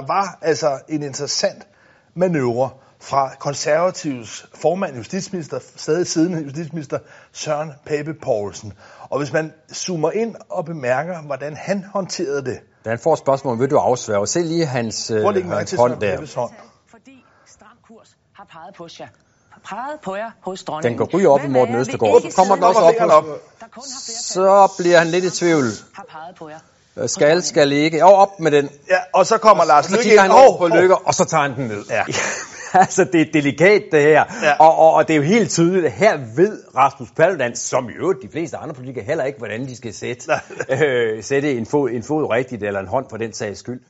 der var altså en interessant manøvre fra konservativs formand, justitsminister, stadig siddende justitsminister Søren Pape Poulsen. Og hvis man zoomer ind og bemærker, hvordan han håndterede det. Da han får spørgsmål, vil du afsværge. Se lige hans, Prøv øh, mærke hans hånd der. Hånd. Fordi Stram Kurs har peget på jer. Peget på jer hos dronningen. Den går ryge op i Morten Østergaard. kommer den også op. op. Så bliver han lidt i tvivl. har peget på jer. Øh, Skal, skal ikke. Jo, op med den. Ja, og så kommer Lars Så kigger han ind. over Åh, på åh. Lykke, og så tager han den ned. Ja. altså, det er delikat, det her. Ja. Og, og, og det er jo helt tydeligt, at her ved Rasmus Paludan, som i øvrigt de fleste andre politikere heller ikke, hvordan de skal sætte, øh, sætte en, fod, en fod rigtigt, eller en hånd på den sags skyld.